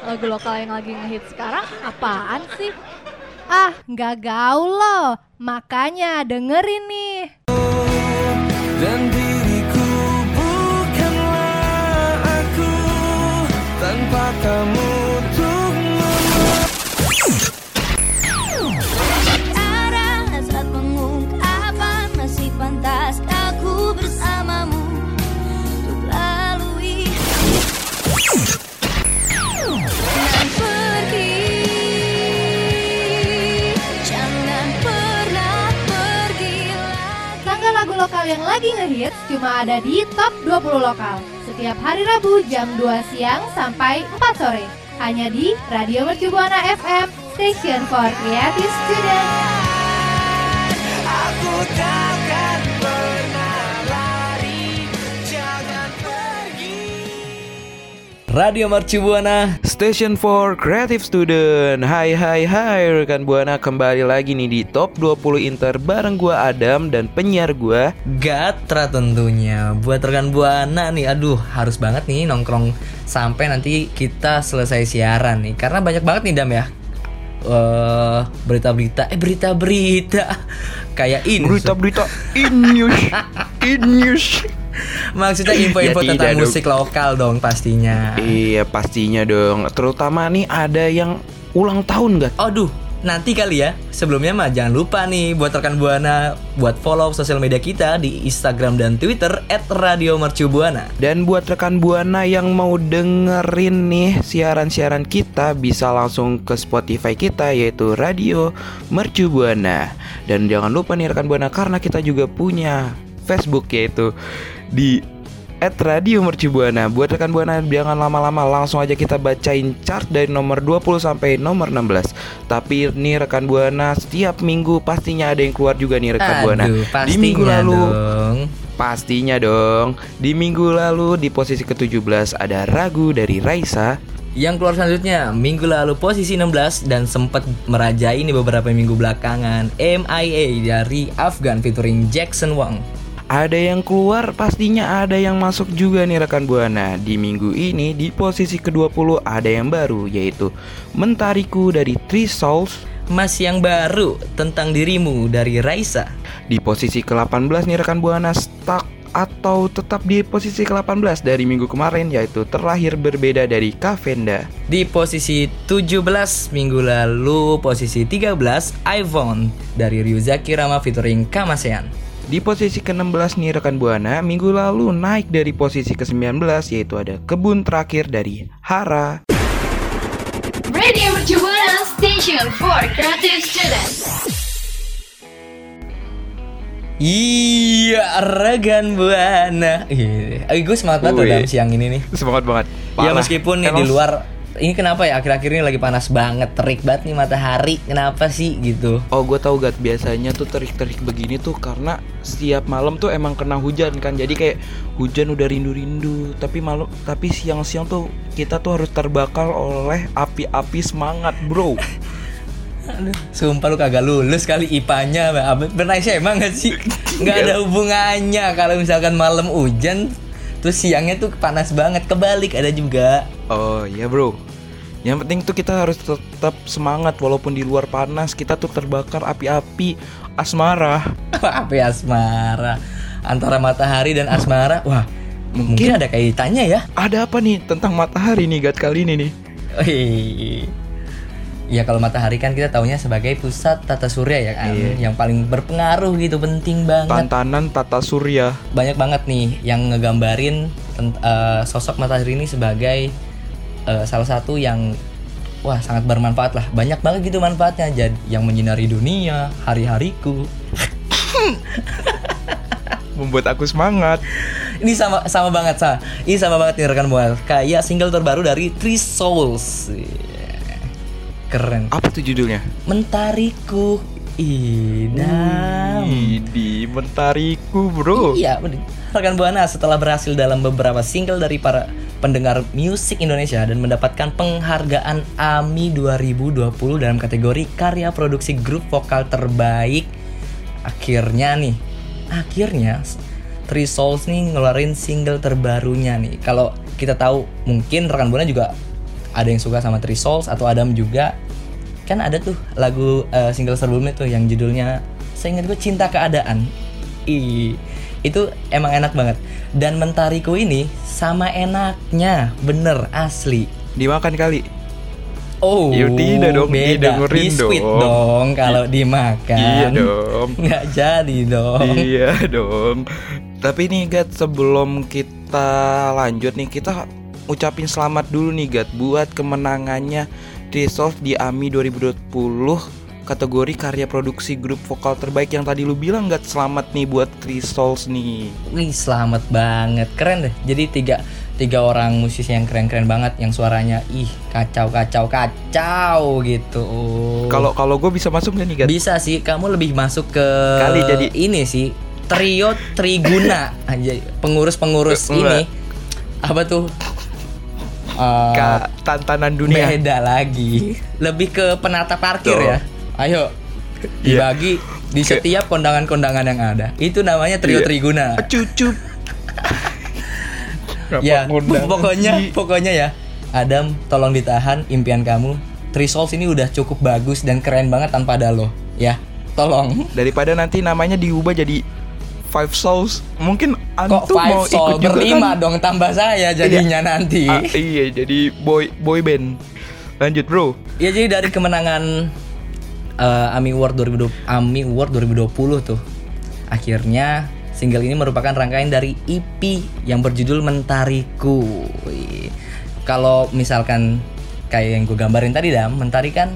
lagu lokal yang lagi ngehit sekarang apaan sih? Ah, nggak gaul loh. Makanya dengerin nih. Dan diriku bukanlah aku tanpa kamu lokal yang lagi ngehits cuma ada di Top 20 Lokal. Setiap hari Rabu jam 2 siang sampai 4 sore. Hanya di Radio Mercu Buana FM, Station for Creative Student. Radio Mercu Buana. Station for Creative Student. Hai hai hai rekan Buana. Kembali lagi nih di Top 20 Inter bareng gua Adam dan penyiar gua Gatra tentunya. Buat rekan Buana nih Aduh harus banget nih nongkrong Sampai nanti kita selesai siaran nih. Karena banyak banget nih Dam ya eh berita-berita eh berita-berita. Kayak ini. Berita-berita in news. In news. Maksudnya info-info Ya, tentang dong. musik lokal dong pastinya. Iya pastinya dong. Terutama nih ada yang ulang tahun gak? Aduh, nanti kali ya. Sebelumnya mah jangan lupa nih buat rekan Buana buat follow sosial media kita di Instagram dan Twitter @radiomercubuana. Dan buat rekan Buana yang mau dengerin nih siaran-siaran kita bisa langsung ke Spotify kita yaitu Radio Mercu Buana. Dan jangan lupa nih rekan Buana karena kita juga punya Facebook yaitu di at Radio Mercu Buana. Buat rekan Buana jangan lama-lama langsung aja kita bacain chart dari nomor 20 sampai nomor 16. Tapi nih rekan Buana setiap minggu pastinya ada yang keluar juga nih rekan Buana. Aduh, Di minggu pastinya lalu dong. Pastinya dong. Di minggu lalu di posisi ke-17 ada Ragu dari Raisa. Yang keluar selanjutnya minggu lalu posisi 16 dan sempat merajai ini beberapa minggu belakangan MIA dari Afgan featuring Jackson Wang. Ada yang keluar, pastinya ada yang masuk juga nih rekan Buana. Di minggu ini di posisi ke-20 ada yang baru yaitu Mentariku dari Three Souls. Mas yang baru tentang dirimu dari Raisa. Di posisi ke-18 nih rekan Buana stuck atau tetap di posisi ke-18 dari minggu kemarin yaitu terakhir berbeda dari Kavenda. Di posisi 17 minggu lalu posisi 13 iPhone dari Ryuzaki Rama featuring Kamasean. Di posisi ke-16 nih rekan Buana, minggu lalu naik dari posisi ke-19 yaitu ada Kebun Terakhir dari Hara. Radio Mercu Buana Station for Creative Students Iya, regan buana. Iya, eh, gue semangat banget dalam siang ini nih. Semangat banget. Ya meskipun nih di luar ini kenapa ya akhir-akhir ini lagi panas banget, terik banget nih matahari. Kenapa sih gitu? Oh gue tau gak biasanya tuh terik-terik begini tuh karena setiap malam tuh emang kena hujan kan jadi kayak hujan udah rindu-rindu tapi malam tapi siang-siang tuh kita tuh harus terbakar oleh api-api semangat bro Aduh, sumpah lu kagak lulus kali IPA-nya. Benar sih emang gak sih? Nggak ada hubungannya kalau misalkan malam hujan terus siangnya tuh panas banget. Kebalik ada juga. Oh iya bro Yang penting tuh kita harus tetap semangat Walaupun di luar panas Kita tuh terbakar api-api asmara ya asmara? Antara matahari dan asmara. Wah, mungkin, ada kaitannya ya. Ada apa nih tentang matahari nih Gat kali ini nih. Ya kalau matahari kan kita taunya sebagai pusat tata surya ya kan, Iya. yang paling berpengaruh gitu, penting banget. Tantanan tata surya Banyak banget nih yang ngegambarin eh, sosok matahari ini sebagai eh, salah satu yang wah sangat bermanfaat lah. Banyak banget gitu manfaatnya. Jadi yang menyinari dunia, hari-hariku. Membuat aku semangat Ini sama sama banget sa. Ini sama banget nih rekan buah. Kayak single terbaru dari Three Souls. Keren. Apa tuh judulnya? Mentariku idam. Di mentariku bro Iya, rekan Buana setelah berhasil dalam beberapa single dari para pendengar musik Indonesia dan mendapatkan penghargaan AMI 2020 dalam kategori karya produksi grup vokal terbaik. Akhirnya nih, akhirnya Three Souls nih ngeluarin single terbarunya nih. Kalau kita tahu mungkin rekan Buana juga ada yang suka sama Three Souls atau Adam juga kan ada tuh lagu eh, single sebelumnya tuh yang judulnya saya ingat gue cinta keadaan Ih, itu emang enak banget dan mentariku ini sama enaknya bener asli Dimakan kali. oh Ya tidak dong, beda didengerin biskuit dong. dong kalau dimakan Iya dong. nggak jadi dong iya dong. Tapi nih Gat, sebelum kita lanjut nih kita ucapin selamat dulu nih Gat buat kemenangannya Resolve di AMI 2020 kategori karya produksi grup vokal terbaik yang tadi lu bilang Gat selamat nih buat Souls nih. Wih selamat banget. Keren deh. Jadi tiga tiga orang musisi yang keren-keren banget yang suaranya ih kacau kacau kacau gitu. Kalau kalau gue bisa masuk gak nih Gat? bisa sih. Kamu lebih masuk ke Kali jadi- ini sih. Trio triguna. Aja pengurus pengurus. Enggak. ini. Apa tuh Eh, Ka- tantanan dunia. beda lagi lebih ke penata parkir Tuh. ya ayo Iya. dibagi di Kayak- setiap kondangan-kondangan yang ada itu namanya trio Iya. triguna Cucup. ya pokoknya sih? pokoknya ya Adam tolong ditahan impian kamu Three Souls ini udah cukup bagus dan keren banget tanpa ada lo ya tolong daripada nanti namanya diubah jadi Five Souls. Mungkin kok antum mau five soul ikut juga berlima kan? dong tambah saya jadinya nanti. Ah, iya jadi boy boy band. Lanjut bro. Ya jadi dari kemenangan eh, AMI Award 2020 AMI Award 2020 tuh. Akhirnya single ini merupakan rangkaian dari EP yang berjudul Mentariku. Kalau misalkan kayak yang gue gambarin tadi dam Mentari kan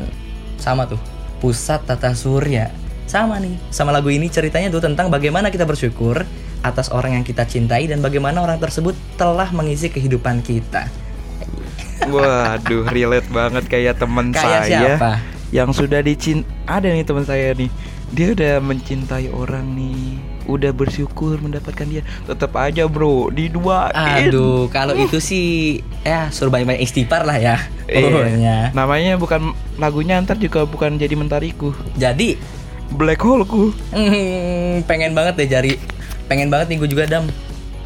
sama tuh. Pusat tata surya sama nih. Sama lagu ini ceritanya tuh tentang bagaimana kita bersyukur atas orang yang kita cintai dan bagaimana orang tersebut telah mengisi kehidupan kita. Waduh relate banget kayak teman saya siapa? yang sudah dicint ada nih teman saya nih. Dia udah mencintai orang nih. Udah bersyukur mendapatkan dia. Tetap aja bro diduain. Aduh, kalau itu sih ya suruh banyak-banyak istighfar lah ya. Iya. Namanya bukan lagunya ntar juga bukan jadi mentariku. Jadi black holeku hmm, pengen banget deh jari pengen banget nih gue juga dam.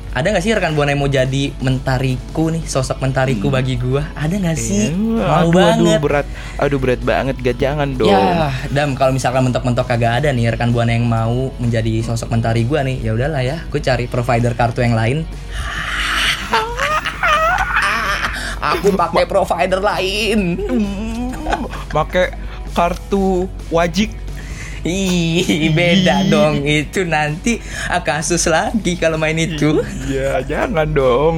Ada nggak sih rekan buana yang mau jadi mentariku nih sosok mentariku bagi gua? Ada nggak sih? Iya, Mau aduh, banget. aduh berat aduh berat banget gak jangan dong Ya, dam kalau misalkan mentok-mentok kagak ada nih rekan buana yang mau menjadi sosok mentari gua nih, ya udahlah ya, gue cari provider kartu yang lain. Aku pakai provider lain. pakai kartu wajib Ih, beda dong. Itu nanti kasus lagi kalau main itu. ya jangan dong.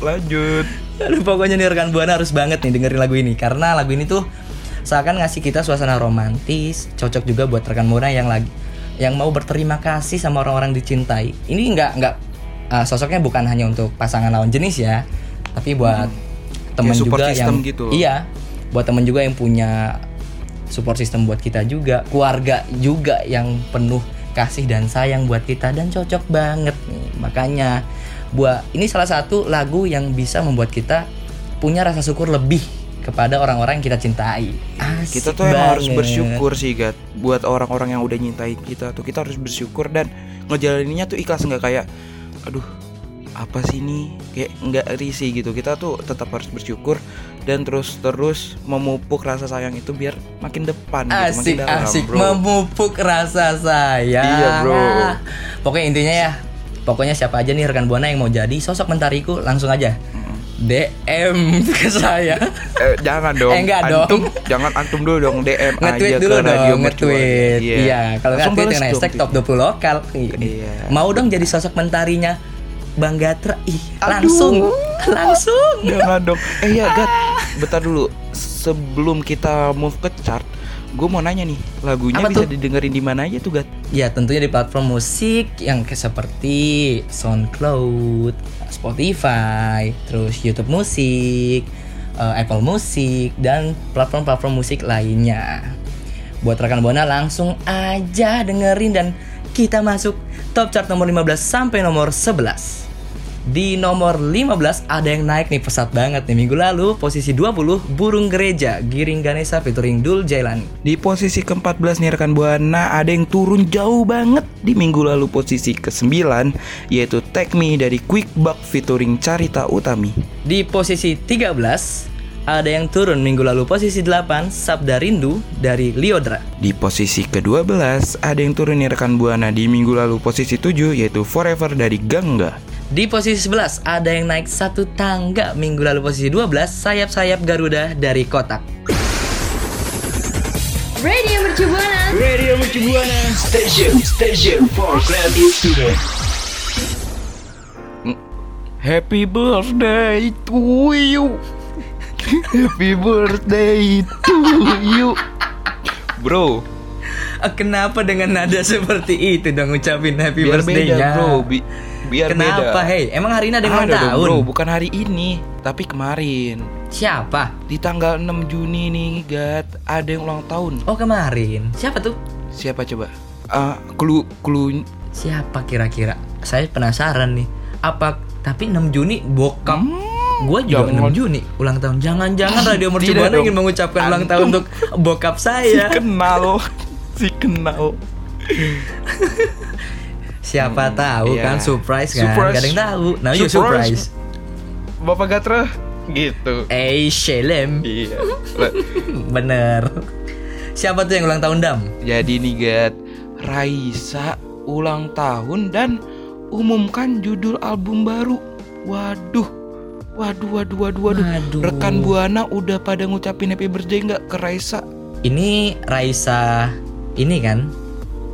Lanjut. Aduh, pokoknya nih rekan buana harus banget nih dengerin lagu ini. Karena lagu ini tuh seakan ngasih kita suasana romantis, cocok juga buat rekan buana yang lagi yang mau berterima kasih sama orang-orang dicintai. Ini nggak nggak ah, sosoknya bukan hanya untuk pasangan lawan jenis ya, tapi buat temen Ya, support juga yang gitu. iya, buat temen juga yang punya support system buat kita juga, keluarga juga yang penuh kasih dan sayang buat kita dan cocok banget nih. Makanya buat ini salah satu lagu yang bisa membuat kita punya rasa syukur lebih kepada orang-orang yang kita cintai. Asik kita tuh emang harus banget. bersyukur sih Gat buat orang-orang yang udah nyintai kita tuh kita harus bersyukur dan ngejalaninnya tuh ikhlas nggak kayak aduh apa sih ini kayak nggak risih gitu kita tuh tetap harus bersyukur dan terus terus memupuk rasa sayang itu biar makin depan gitu, makin Asik dalam, asik bro. memupuk rasa sayang. Iya, bro. Pokoknya intinya ya, pokoknya siapa aja nih rekan buana yang mau jadi sosok mentariku langsung aja DM ke saya. Eh, jangan dong. Eh, enggak antum, dong. Jangan antum dulu dong DM nge-tweet aja dulu ke radio dong, mercubuana. nge-tweet. Iya, kalau Langsung nge-tweet balas dengan hashtag top tweetnya. 20 lokal. Iya. Mau dong jadi sosok mentarinya Bang Gatra. Ih, langsung. Langsung. Jangan dong. Eh ya Gat, bentar dulu. Sebelum kita move ke chart, gue mau nanya nih, lagunya Apa bisa tuh? didengerin di mana aja tuh Gat? Ya tentunya di platform musik yang kayak seperti SoundCloud, Spotify, terus YouTube Musik, eh, Apple Musik, dan platform-platform musik lainnya. Buat rekan Buana langsung aja dengerin dan kita masuk top chart nomor 15 sampai nomor 11. Di nomor 15 ada yang naik nih pesat banget nih minggu lalu posisi 20 Burung Gereja Giring Ganesa featuring Dul Jailani. Di posisi ke-14 nih rekan Buana ada yang turun jauh banget di minggu lalu posisi ke-9 yaitu Take Me dari Quick Buck featuring Carita Utami. Di posisi 13 ada yang turun minggu lalu posisi 8 Sabda Rindu dari Liodra. Di posisi ke-12 ada yang turun nih rekan Buana di minggu lalu posisi 7 yaitu Forever dari Gangga. Di posisi 11 ada yang naik satu tangga minggu lalu posisi 12 Sayap-sayap Garuda dari Kotak. Radio Mercu Buana. Radio Mercubuana Station Station for Creative Student Happy birthday to you. Happy birthday to you. Bro, Ah, Kenapa dengan nada seperti itu dong ucapin happy biar birthday-nya? beda, Bro. Bi- biar Kenapa beda. hei? Emang hari ini ada yang ulang tahun? Bro, bukan hari ini, tapi kemarin. Siapa? Di tanggal 6 Juni nih, Gat, ada yang ulang tahun. Oh kemarin. Siapa tuh? Siapa coba? Ah, clue clue Siapa kira-kira? Saya penasaran nih. Apa tapi 6 Juni bokap Gue juga jangan. 6 Juni ulang tahun. Jangan-jangan Radio Mercubuana ingin mengucapkan ulang tahun Antum. untuk bokap si saya. kenal. si kenal. Siapa tahu iya. kan surprise kan? Surprise. Gak ada yang tahu. Nah, yuk surprise. Bapak Gatra gitu. Eh, Shelem. Iya. Bener. Siapa tuh yang ulang tahun Dam? Jadi nih Gat, Raisa ulang tahun dan umumkan judul album baru. Waduh. Waduh, waduh, waduh, waduh. Waduh. Rekan Buana udah pada ngucapin happy birthday nggak ke Raisa? Ini Raisa ini kan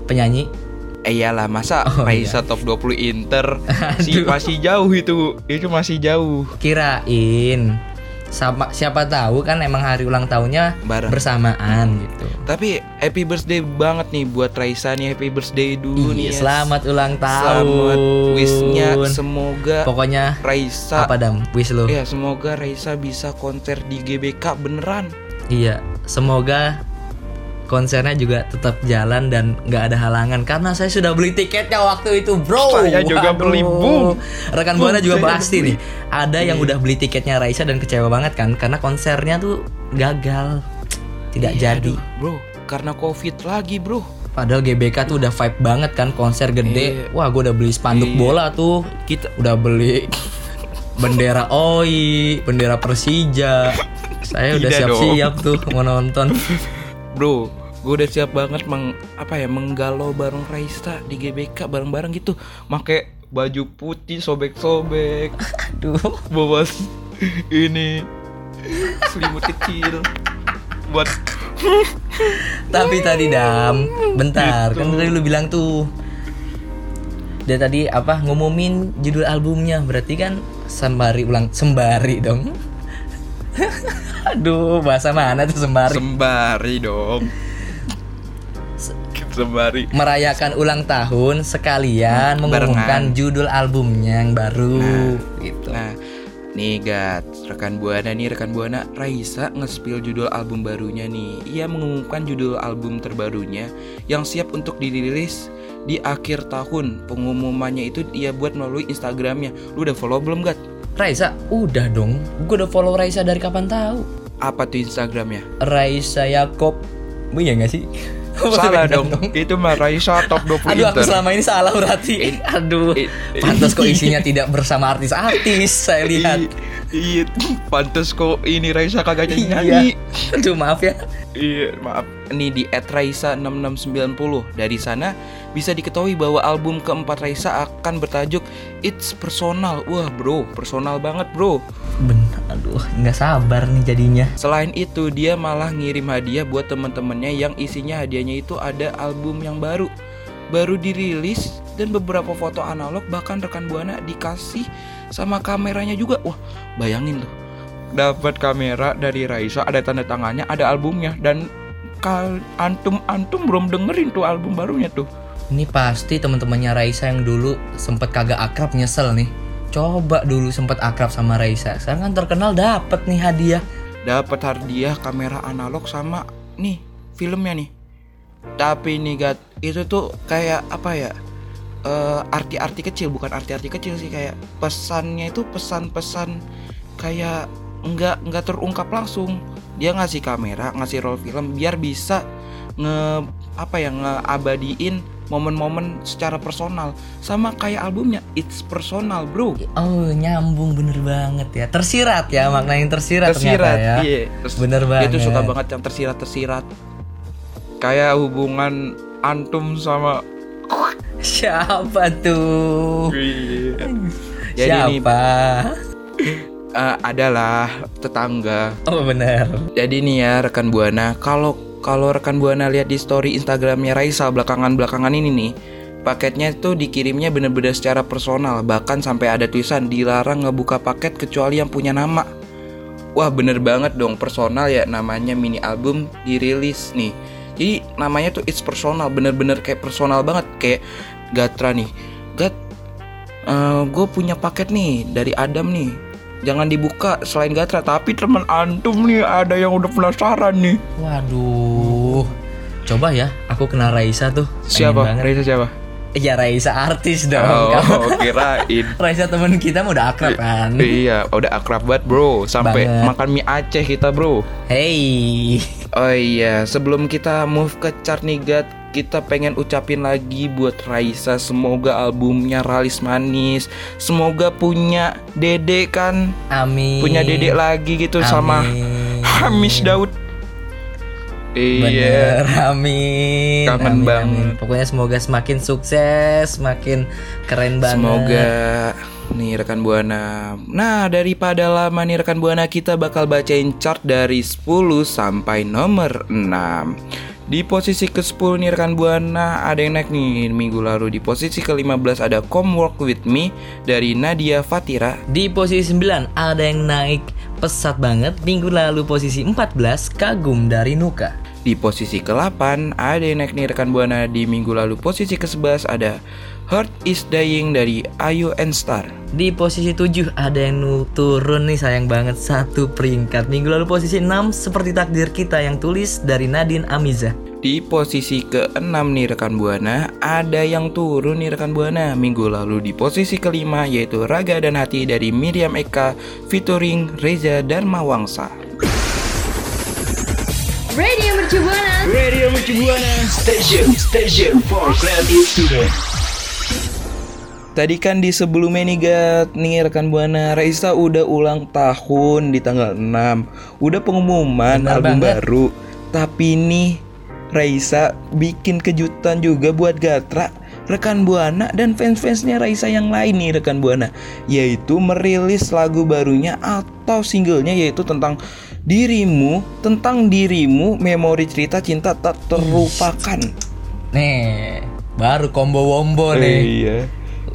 penyanyi. Eh iyalah, masa Oh, Raisa top 20 Inter si masih jauh itu. Itu masih jauh. Kirain sama siapa tahu kan emang hari ulang tahunnya Bareng. bersamaan gitu. Tapi happy birthday banget nih buat Raisa nih happy birthday dulu Iya, nih. selamat ulang tahun. Selamat wishnya semoga Pokoknya Raisa apa Dam? Wish lo. Ya semoga Raisa bisa konser di GBK beneran. Iya, semoga konsernya juga tetap jalan dan nggak ada halangan karena saya sudah beli tiketnya waktu itu, bro. Saya juga Waduh. beli, Bung. Rekan buana juga pasti nih. Ada yang udah beli tiketnya Raisa dan kecewa banget kan karena konsernya tuh gagal, tidak Iya, jadi. aduh, bro. Karena covid lagi bro. Padahal GBK tuh udah vibe banget kan konser gede. Iya. Wah, gue udah beli spanduk Iya. bola tuh. Kita Udah beli bendera OI, bendera Persija. Saya udah siap-siap tuh mau nonton. bro, gue udah siap banget meng apa ya menggalau bareng Raisa di GBK bareng-bareng gitu. Make baju putih sobek-sobek, Aduh. bawa ini selimut kecil buat Tapi tadi Dam, bentar, Gitu. kan tadi lu bilang tuh. Dia tadi apa ngumumin judul albumnya, berarti kan sembari ulang sembari dong. Aduh, bahasa mana tuh sembari? sembari dong. Sembari. Merayakan ulang tahun sekalian mengumumkan Barengan. judul albumnya yang baru Nah, gitu. Nah, nih Gat, rekan Buana nih, rekan Buana Raisa nge-spill judul album barunya nih. Ia mengumumkan judul album terbarunya yang siap untuk dirilis di akhir tahun. Pengumumannya itu ia buat melalui Instagramnya. Lu udah follow belum Gat? Raisa, udah dong. Gue udah follow Raisa dari kapan tahu. Apa tuh Instagramnya? Raisa Yakob. Iya gak sih? Salah Beda dong. Itu mah Raisa top 20 Aduh aku Inter. selama ini salah berarti Aduh Pantas kok isinya tidak bersama artis-artis Saya lihat Iya, pantes kok ini Raisa kagak Iya nyanyi. Aduh maaf ya Iya, maaf. Ini di @raisa6690. Dari sana bisa diketahui bahwa album keempat Raisa akan bertajuk It's Personal. Wah, bro, personal banget, bro. Bener Aduh nggak sabar nih jadinya Selain itu, dia malah ngirim hadiah buat teman-temannya yang isinya hadiahnya itu ada album yang baru. Baru dirilis dan beberapa foto analog bahkan rekan Buana dikasih sama kameranya juga. Wah, bayangin tuh. Dapat kamera dari Raisa, ada tanda tangannya, ada albumnya dan kal antum antum belum dengerin tuh album barunya tuh. Ini pasti teman-temannya Raisa yang dulu sempet kagak akrab nyesel nih Coba dulu sempet akrab sama Raisa Sekarang kan terkenal dapet nih hadiah Dapat hadiah kamera analog sama nih filmnya nih. Tapi nih Gat, itu tuh kayak apa ya? eh, arti-arti kecil bukan arti-arti kecil sih kayak pesannya itu pesan-pesan kayak nggak nggak terungkap langsung. Dia ngasih kamera ngasih roll film biar bisa nge apa ya ngeabadiin momen-momen secara personal. Sama kayak albumnya It's Personal bro. Oh nyambung bener banget ya. Tersirat ya makna yang tersirat, tersirat ternyata ya. iya. Terus- Bener dia banget tuh suka banget. yang tersirat tersirat. Kayak hubungan antum sama Siapa tuh? Jadi ini Eh, adalah tetangga Oh bener Jadi nih ya rekan buana, kalau kalau rekan buana lihat di story Instagramnya Raisa belakangan belakangan ini nih, paketnya itu dikirimnya bener-bener secara personal, bahkan sampai ada tulisan dilarang ngebuka paket kecuali yang punya nama. Wah bener banget dong personal ya namanya mini album dirilis nih. Jadi namanya tuh it's personal, bener-bener kayak personal banget kayak Gatra nih. Gat, gue punya paket nih dari Adam nih. Jangan dibuka selain Gatra, tapi teman antum nih ada yang udah penasaran nih. Waduh Coba ya aku kenal Raisa tuh Siapa? banget. Raisa siapa? Ya Raisa artis dong Oh, Kamu- kirain. Raisa temen kita udah akrab kan iya, udah akrab banget, Bro. Sampai Banget. makan mie Aceh kita, Bro. Hey Oh iya, sebelum kita move ke chart nih, Gat, kita pengen ucapin lagi buat Raisa semoga albumnya ralis manis. Semoga punya Dede kan, Amin punya Dede lagi gitu sama Amin. Hamis Daud. Iya. Amin. Kangen amin, banget. amin. Pokoknya semoga semakin sukses, semakin keren banget. Semoga nih rekan buana. Nah, daripada lama nih rekan buana kita bakal bacain chart dari 10 sampai nomor 6. Di posisi ke-10 nih rekan buana ada yang naik nih minggu lalu di posisi ke-15 ada Come Work With Me dari Nadia Fatira Di posisi 9 ada yang naik pesat banget. Minggu lalu posisi 14 kagum dari Nuka. Di posisi ke-8 ada yang naik nih rekan buana di minggu lalu posisi ke-11 ada Heart Is Dying dari Ayu and Star. Di posisi 7 ada yang turun nih sayang banget satu peringkat. Minggu lalu posisi 6 seperti takdir kita yang tulis dari Nadine Amiza. Di posisi ke-6 nih rekan Buana Ada yang turun nih rekan Buana Minggu lalu di posisi kelima yaitu Raga dan Hati dari Miriam Eka Featuring Reza Dharmawangsa Radio Mercu Buana. Radio Mercu Buana Station Station for Creative Student. Tadi kan di sebelumnya nih Gat Nih rekan Buana Raisa udah ulang tahun di tanggal 6 Udah pengumuman Benar album banget. baru. Tapi nih Raisa bikin kejutan juga buat Gatra Rekan Buana dan fans-fansnya Raisa yang lain nih rekan Buana Yaitu merilis lagu barunya atau singlenya yaitu tentang Dirimu Tentang dirimu memori cerita cinta tak terlupakan Nih, baru combo wombo nih. Iya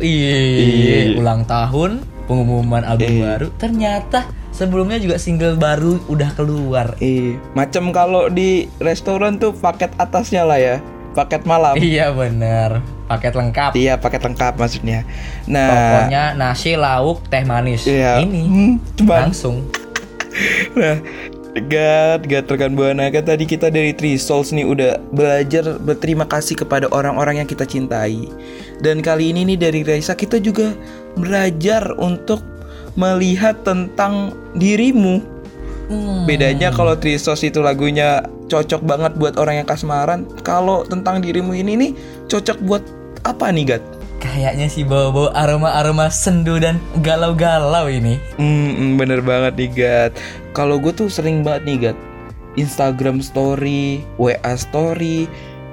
Iya, Iya. ulang tahun, pengumuman album Iya. baru. Ternyata sebelumnya juga single baru udah keluar. Eh, macam kalau di restoran tuh paket atasnya lah ya, paket malam. Iya bener, paket lengkap. Iya, paket lengkap maksudnya. Nah, Pokoknya nasi, lauk, teh manis. Iya. Ini Hmm, cuman- langsung. nah, Gat, gat rekan buana kan tadi kita dari Three Souls nih udah belajar berterima kasih kepada orang-orang yang kita cintai. Dan kali ini nih dari Raisa kita juga belajar untuk melihat tentang dirimu. Hmm. Bedanya kalau Three Souls itu lagunya cocok banget buat orang yang kasmaran, kalau tentang dirimu ini nih cocok buat apa nih, Gat? Kayaknya sih bawa-bawa aroma-aroma sendu dan galau-galau ini. Hmm, bener banget nih Gat Kalau gue tuh sering banget nih Gat Instagram story, WA story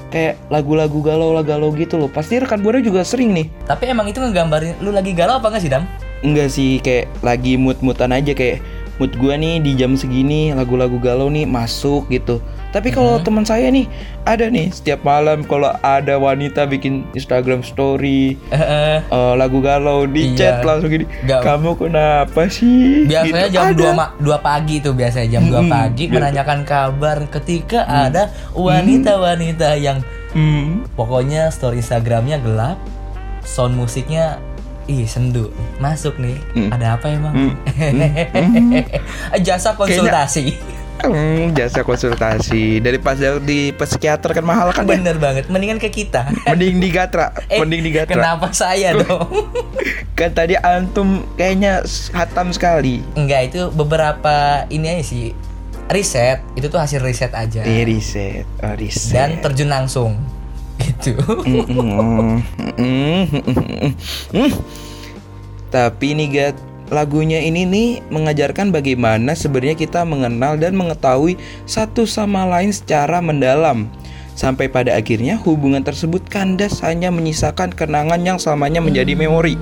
Kayak lagu-lagu galau-galau gitu loh Pasti rekan Buana juga sering nih Tapi emang itu ngegambarin lu lagi galau apa enggak sih, Dam? Enggak sih, kayak lagi mood-moodan aja Kayak mood gue nih di jam segini lagu-lagu galau nih masuk gitu Tapi kalau teman saya nih ada nih setiap malam kalau ada wanita bikin Instagram story Eh, eh, lagu galau di Iya. chat langsung gini Gak- kamu kenapa sih Biasanya Gitu. jam Ada. 2, ma- 2 pagi tuh biasanya jam 2 Mm-mm, pagi menanyakan kabar ketika ada wanita-wanita yang Hmm. pokoknya story Instagramnya gelap, sound musiknya ih sendu. Masuk nih. Mm. Ada apa emang? Mm. Jasa konsultasi. Hmm, jasa konsultasi dari pas di psikiater kan mahal kan ya? Bener banget. Mendingan ke kita. Mending di Gatra, Eh, mending di Gatra. Kenapa saya dong? Kan tadi antum kayaknya hatam sekali. Enggak, itu beberapa ini aja sih. Riset, itu tuh hasil riset aja. Eh, riset, oh, riset. Dan terjun langsung. Gitu. Tapi nih Gat, lagunya ini nih mengajarkan bagaimana sebenarnya kita mengenal dan mengetahui satu sama lain secara mendalam. Sampai pada akhirnya hubungan tersebut kandas hanya menyisakan kenangan yang selamanya menjadi memori.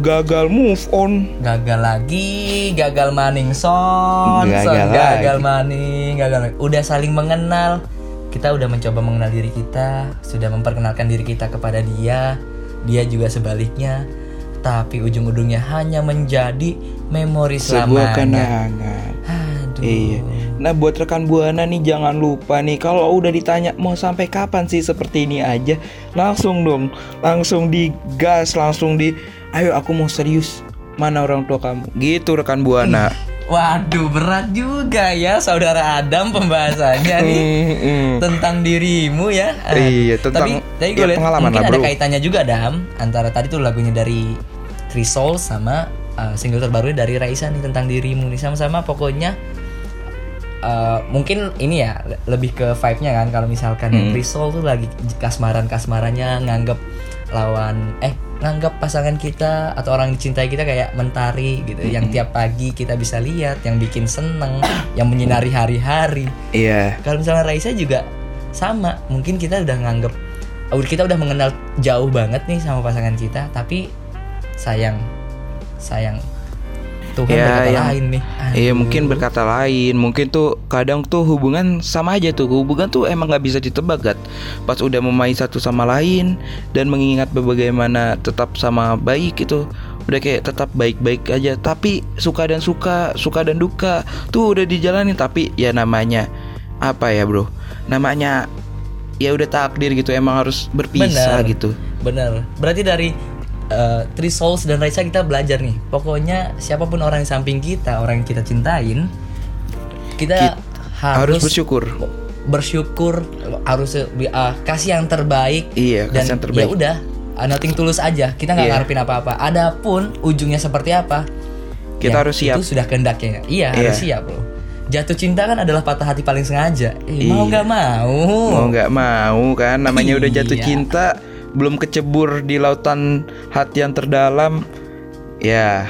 Gagal move on. gagal lagi, gagal maning son, Gagal son, gagal lagi. maning, gagal. Udah saling mengenal. Kita udah mencoba mengenal diri kita, sudah memperkenalkan diri kita kepada dia, dia juga sebaliknya. Tapi ujung-ujungnya hanya menjadi memori Sebuah selamanya. kenangan. Aduh. Iya. Nah buat rekan buana nih jangan lupa nih kalau udah ditanya mau sampai kapan sih seperti ini aja langsung dong langsung digas langsung di ayo aku mau serius mana orang tua kamu gitu rekan buana. Waduh, berat juga ya saudara Adam pembahasannya nih. Tentang dirimu ya. Ah, Iya, tentang- tapi, tapi gue ya, pengalaman mungkin lah, ada bro. kaitannya juga Dam antara tadi tuh lagunya dari Three Souls sama uh, single terbaru dari Raisa nih tentang dirimu nih sama-sama pokoknya uh, mungkin ini ya le- lebih ke vibe-nya kan kalau misalkan Hmm. Three Souls tuh lagi kasmaran-kasmarannya nganggep lawan eh nganggap pasangan kita atau orang yang dicintai kita kayak mentari gitu. Yang tiap pagi kita bisa lihat yang bikin seneng yang menyinari hari-hari. Iya. kalau misalnya Raisa juga sama. Mungkin kita udah nganggep uh, kita udah mengenal jauh banget nih sama pasangan kita. Tapi sayang sayang Tuhan Ya, berkata yang- lain nih. Iya mungkin berkata lain. Mungkin tuh kadang tuh hubungan sama aja tuh. Hubungan tuh emang gak bisa ditebak Gat. Pas udah memain satu sama lain Dan mengingat bagaimana tetap sama baik itu Udah kayak tetap baik-baik aja. Tapi suka dan suka Suka dan duka Tuh udah dijalanin. Tapi ya namanya Apa ya bro? Namanya Ya udah takdir gitu. Emang harus berpisah Benar. gitu. Bener berarti dari uh, Three Souls dan Raisa kita belajar nih pokoknya siapa pun orang yang samping kita orang yang kita cintain kita Kit- Harus harus, bersyukur bersyukur harus uh, kasih yang terbaik Iya, dan kasih yang terbaik. ya udah uh, nothing tulus aja kita nggak Iya. ngarepin apa-apa adapun ujungnya seperti apa Kita ya, harus siap. itu sudah kehendaknya iya Iya. harus siap loh jatuh cinta kan adalah patah hati paling sengaja Eh, Iya. mau nggak mau Mau nggak mau kan namanya udah jatuh Iya. cinta belum kecebur di lautan hati yang terdalam ya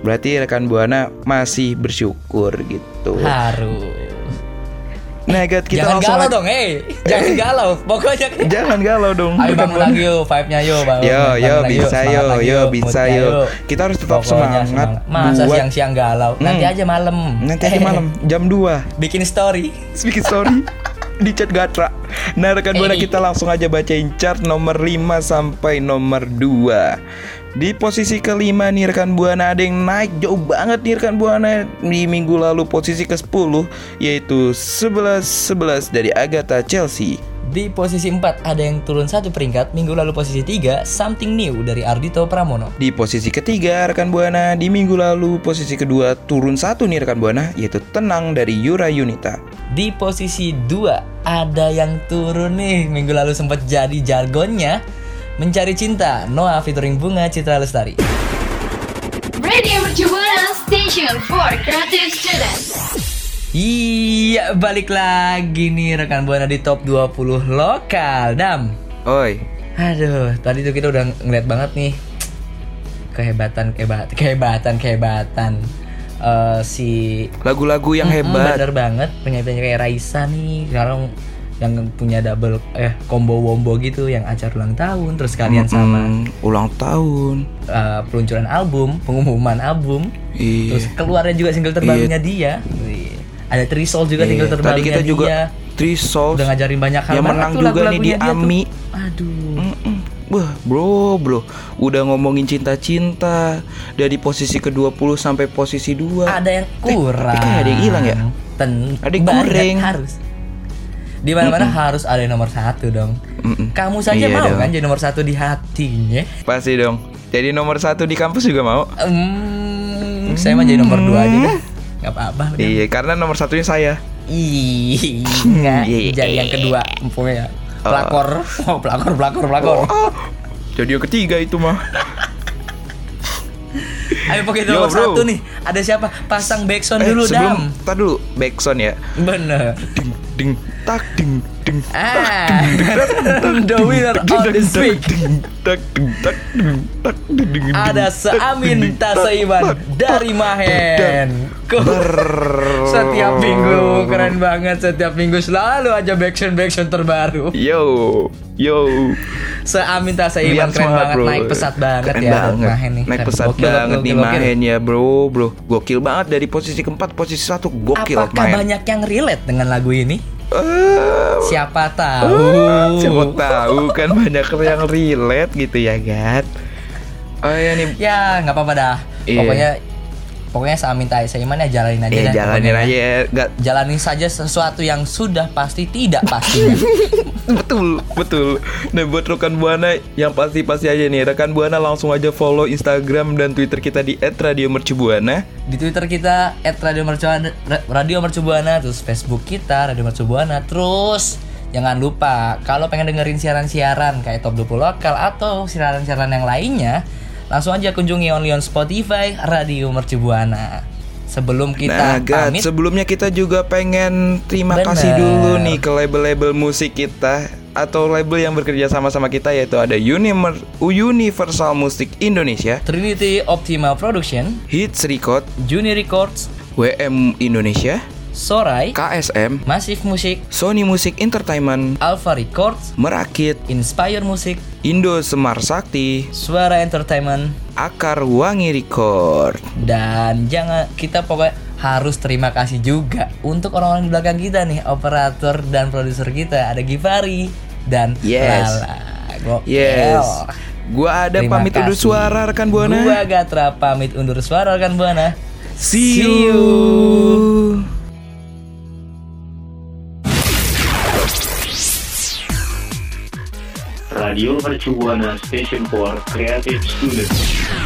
berarti rekan buana masih bersyukur gitu. harus Nah, kita jangan galau dong, hei, jangan galau. Pokoknya Jangan galau dong. Ayo bangun lagi yo, vibe-nya yo, bangun. Yo, yo, bisa semangat yo, yo, bisa yo. Kita harus tetap semangat Masa buat- siang-siang galau? Nanti Hmm. aja malam. Nanti aja malam jam 2 Bikin story. Speaking story di chat Gatra. Nah, rekan buana Eh. kita langsung aja bacain chart nomor 5 sampai nomor 2. Di posisi kelima nih rekan buana ada yang naik jauh banget nih rekan buana di minggu lalu posisi ke-10 yaitu 11-11 dari Agatha Chelsea. Di posisi 4 ada yang turun satu peringkat. Minggu lalu posisi 3 Something New dari Ardito Pramono. Di posisi ketiga rekan buana di minggu lalu posisi kedua turun satu nih rekan buana yaitu Tenang dari Yura Yunita. Di posisi 2 ada yang turun nih. Minggu lalu sempat jadi jargonnya Mencari Cinta Noah featuring Bunga Citra Lestari. Radio Mercu Buana Station for Creative Students. Iya, balik lagi nih rekan Buana di top 20 lokal. Dam. Oi, Aduh, tadi tuh kita udah ngeliat banget nih kehebatan kehebatan kehebatan kehebatan eh, si lagu-lagu yang Mm-mm, hebat. bener banget penyanyi kayak Raisa nih sekarang yang punya double eh combo wombo gitu yang acara ulang tahun terus kalian sama Hmm, ulang tahun. eh, peluncuran album pengumuman album Iya. terus keluarnya juga single terbarunya dia Wih. Ada Trisol juga single Iya, terbarunya Tadi kita juga dia Three Souls udah ngajarin banyak hal yang menang juga nih di dia tuh. AMI. aduh Mm-mm. Wah, bro, bro, udah ngomongin cinta-cinta dari posisi ke-20 sampai posisi 2. ada yang kurang. kayak ada yang hilang ya? Ten Ada yang kurang. harus. Di mana-mana harus ada yang nomor satu dong. Mm-mm. Kamu saja Iya mau dong. kan jadi nomor satu di hatinya? Pasti dong. Jadi nomor satu di kampus juga mau. Hmm, saya mah jadi nomor dua aja dah. Gak apa-apa. Iya, karena nomor satunya saya. Ih. Iya. Jadi yang kedua, empuknya ya. Oh. Pelakor, oh, pelakor, pelakor, pelakor. Oh, jadi yang ketiga itu mah. Ayo pakai Yo, nomor bro. satu nih. Ada siapa? Pasang backsound Eh, dulu, sebelum, Dam. tar dulu, backsound ya. Bener. Ding, tak ding ding Ah, the winner of this week ada Seamin Tasaiman dari Mahen. Setiap minggu keren banget setiap minggu selalu aja backsound backsound terbaru. Yo, yo. Seamin Tasaiman keren banget bro. naik pesat banget Keren ya banget. Mahen nih. Naik pesat Gokil, banget gokil, nih. Mahen ya bro, bro. Gokil banget dari posisi keempat, posisi satu gokil Apakah Mahen. banyak yang relate dengan lagu ini? Eh, Siapa tahu. Siapa tahu kan banyak yang relate gitu ya, Gat. Oh ya nih, Ya nggak apa-apa dah. Iya. Pokoknya pokoknya Seamin Tasaiman ya jalanin aja. eh dah jalanin aja ya. Gat. Jalanin saja sesuatu yang sudah pasti tidak pastinya. betul, betul. Nah buat rekan buana yang pasti-pasti aja nih, rekan buana langsung aja follow Instagram dan Twitter kita di @radiomercubuana. di Twitter kita @radiomercubuana Radio Mercubuana terus Facebook kita Radio Mercubuana terus jangan lupa kalau pengen dengerin siaran-siaran kayak top 20 lokal atau siaran-siaran yang lainnya langsung aja kunjungi only on Spotify Radio Mercubuana sebelum kita nah, pamit sebelumnya kita juga pengen terima Bener. kasih dulu nih ke label-label musik kita atau label yang bekerja sama sama kita yaitu ada Unimer- Universal Music Indonesia, Trinity Optima Production Hits Record, Juni Records WM Indonesia, Sorai KSM, Masif Musik Sony Music Entertainment, Alpha Records Merakit, Inspire Musik Indo Semar Sakti, Suara Entertainment Akar Wangi Record. Dan jangan kita pokoknya harus terima kasih juga untuk orang-orang di belakang kita nih, operator dan produser kita ada Givari dan Yes. Lala. Gokil. Yes. Gua ada Terima pamit undur kasih. suara rekan Buana. Gua Gatra pamit undur suara rekan Buana. See See you. Radio Mercubuana Station for Creative Students.